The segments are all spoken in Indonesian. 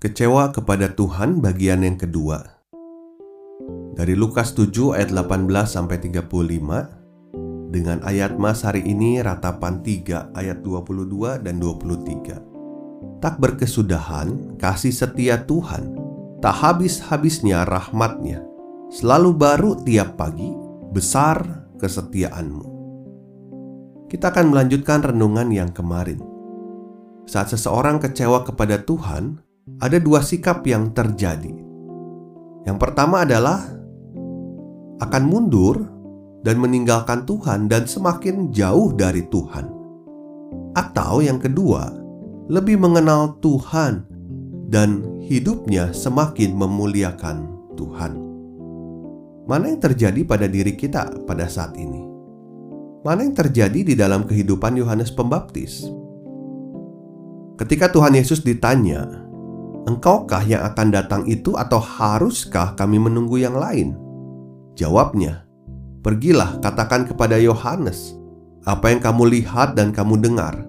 Kecewa kepada Tuhan bagian yang kedua. Dari Lukas 7 ayat 18 sampai 35 dengan ayat Mas hari ini ratapan 3 ayat 22 dan 23. Tak berkesudahan kasih setia Tuhan, tak habis-habisnya rahmatnya, selalu baru tiap pagi, besar kesetiaanmu. Kita akan melanjutkan renungan yang kemarin. Saat seseorang kecewa kepada Tuhan, ada dua sikap yang terjadi. Yang pertama adalah akan mundur dan meninggalkan Tuhan dan semakin jauh dari Tuhan. Atau yang kedua, lebih mengenal Tuhan dan hidupnya semakin memuliakan Tuhan. Mana yang terjadi pada diri kita pada saat ini? Mana yang terjadi di dalam kehidupan Yohanes Pembaptis? Ketika Tuhan Yesus ditanya, Engkaukah yang akan datang itu, atau haruskah kami menunggu yang lain? Jawabnya, "Pergilah, katakan kepada Yohanes apa yang kamu lihat dan kamu dengar.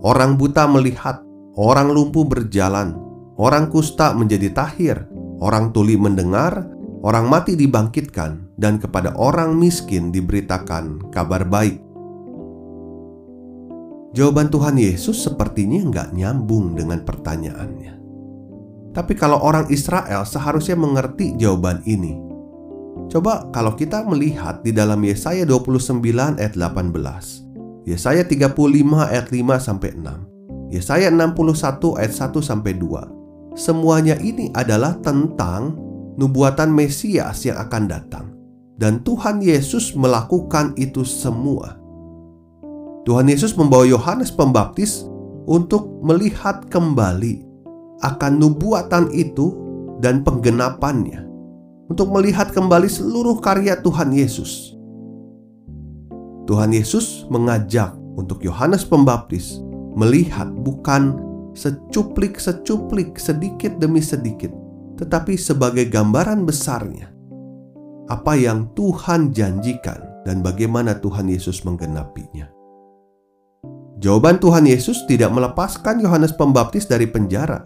Orang buta melihat, orang lumpuh berjalan, orang kusta menjadi tahir, orang tuli mendengar, orang mati dibangkitkan, dan kepada orang miskin diberitakan kabar baik." Jawaban Tuhan Yesus sepertinya nggak nyambung dengan pertanyaannya. Tapi kalau orang Israel seharusnya mengerti jawaban ini. Coba kalau kita melihat di dalam Yesaya 29 ayat 18, Yesaya 35 ayat 5 sampai 6, Yesaya 61 ayat 1 sampai 2. Semuanya ini adalah tentang nubuatan Mesias yang akan datang. Dan Tuhan Yesus melakukan itu semua. Tuhan Yesus membawa Yohanes Pembaptis untuk melihat kembali akan nubuatan itu dan penggenapannya untuk melihat kembali seluruh karya Tuhan Yesus. Tuhan Yesus mengajak untuk Yohanes Pembaptis melihat bukan secuplik-secuplik sedikit demi sedikit, tetapi sebagai gambaran besarnya apa yang Tuhan janjikan dan bagaimana Tuhan Yesus menggenapinya. Jawaban Tuhan Yesus tidak melepaskan Yohanes Pembaptis dari penjara,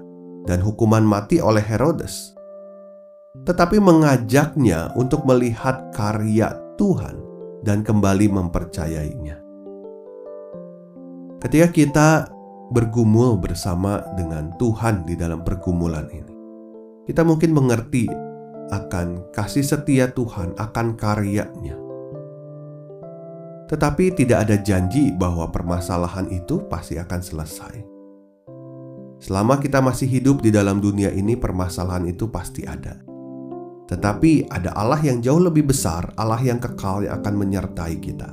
dan hukuman mati oleh Herodes, tetapi mengajaknya untuk melihat karya Tuhan dan kembali mempercayainya. Ketika kita bergumul bersama dengan Tuhan di dalam pergumulan ini, kita mungkin mengerti akan kasih setia Tuhan, akan karyanya. Tetapi tidak ada janji bahwa permasalahan itu pasti akan selesai. Selama kita masih hidup di dalam dunia ini, permasalahan itu pasti ada. Tetapi ada Allah yang jauh lebih besar, Allah yang kekal yang akan menyertai kita.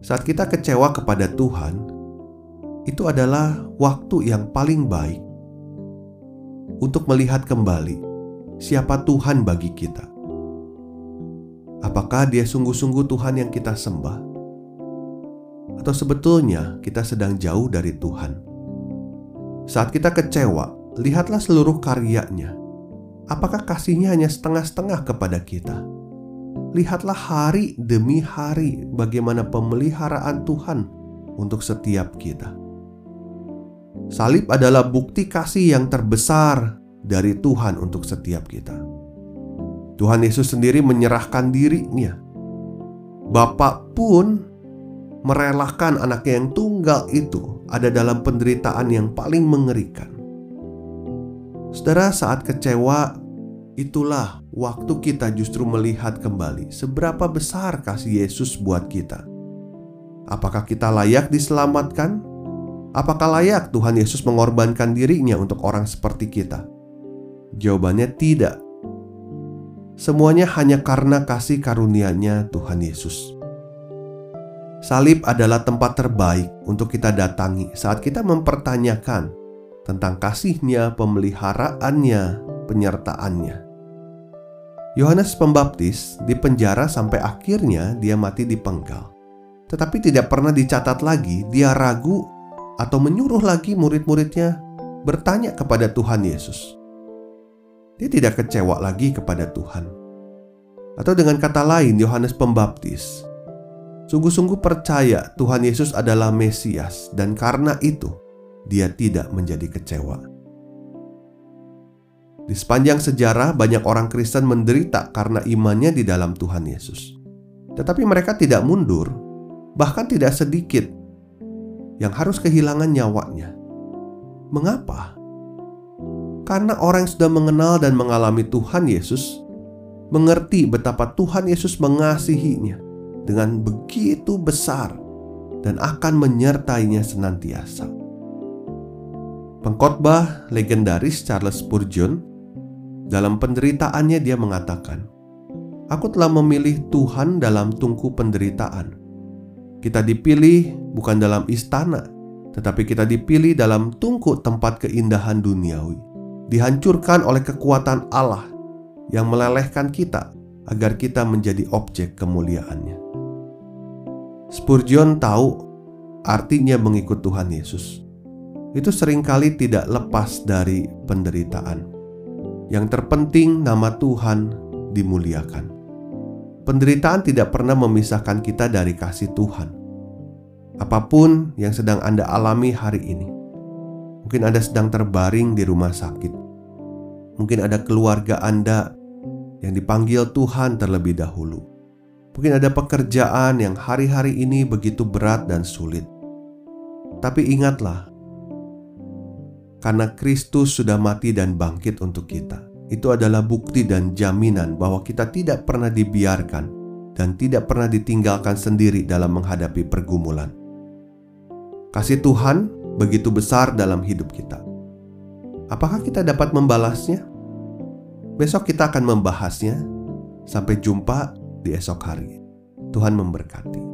Saat kita kecewa kepada Tuhan, itu adalah waktu yang paling baik untuk melihat kembali siapa Tuhan bagi kita. Apakah Dia sungguh-sungguh Tuhan yang kita sembah, atau sebetulnya kita sedang jauh dari Tuhan? Saat kita kecewa, lihatlah seluruh karyanya. Apakah kasihnya hanya setengah-setengah kepada kita? Lihatlah hari demi hari bagaimana pemeliharaan Tuhan untuk setiap kita. Salib adalah bukti kasih yang terbesar dari Tuhan untuk setiap kita. Tuhan Yesus sendiri menyerahkan dirinya. Bapak pun merelakan anaknya yang tunggal itu ada dalam penderitaan yang paling mengerikan. Saudara, saat kecewa, itulah waktu kita justru melihat kembali seberapa besar kasih Yesus buat kita. Apakah kita layak diselamatkan? Apakah layak Tuhan Yesus mengorbankan dirinya untuk orang seperti kita? Jawabannya tidak. Semuanya hanya karena kasih karunia-Nya Tuhan Yesus. Salib adalah tempat terbaik untuk kita datangi saat kita mempertanyakan tentang kasihnya, pemeliharaannya, penyertaannya. Yohanes Pembaptis dipenjara sampai akhirnya dia mati di penggal. Tetapi tidak pernah dicatat lagi dia ragu atau menyuruh lagi murid-muridnya bertanya kepada Tuhan Yesus. Dia tidak kecewa lagi kepada Tuhan. Atau dengan kata lain, Yohanes Pembaptis sungguh-sungguh percaya Tuhan Yesus adalah Mesias, dan karena itu dia tidak menjadi kecewa. Di sepanjang sejarah, banyak orang Kristen menderita karena imannya di dalam Tuhan Yesus, tetapi mereka tidak mundur, bahkan tidak sedikit yang harus kehilangan nyawanya. Mengapa? Karena orang yang sudah mengenal dan mengalami Tuhan Yesus mengerti betapa Tuhan Yesus mengasihinya dengan begitu besar dan akan menyertainya senantiasa. Pengkhotbah legendaris Charles Spurgeon dalam penderitaannya dia mengatakan, "Aku telah memilih Tuhan dalam tungku penderitaan. Kita dipilih bukan dalam istana, tetapi kita dipilih dalam tungku tempat keindahan duniawi, dihancurkan oleh kekuatan Allah yang melelehkan kita agar kita menjadi objek kemuliaannya." Spurgeon tahu artinya mengikut Tuhan Yesus. Itu sering kali tidak lepas dari penderitaan. Yang terpenting nama Tuhan dimuliakan. Penderitaan tidak pernah memisahkan kita dari kasih Tuhan. Apa pun yang sedang Anda alami hari ini. Mungkin Anda sedang terbaring di rumah sakit. Mungkin ada keluarga Anda yang dipanggil Tuhan terlebih dahulu Mungkin ada pekerjaan yang hari-hari ini begitu berat dan sulit. Tapi ingatlah, karena Kristus sudah mati dan bangkit untuk kita. Itu adalah bukti dan jaminan bahwa kita tidak pernah dibiarkan dan tidak pernah ditinggalkan sendiri dalam menghadapi pergumulan. Kasih Tuhan begitu besar dalam hidup kita. Apakah kita dapat membalasnya? Besok kita akan membahasnya. Sampai jumpa di esok hari. Tuhan memberkati.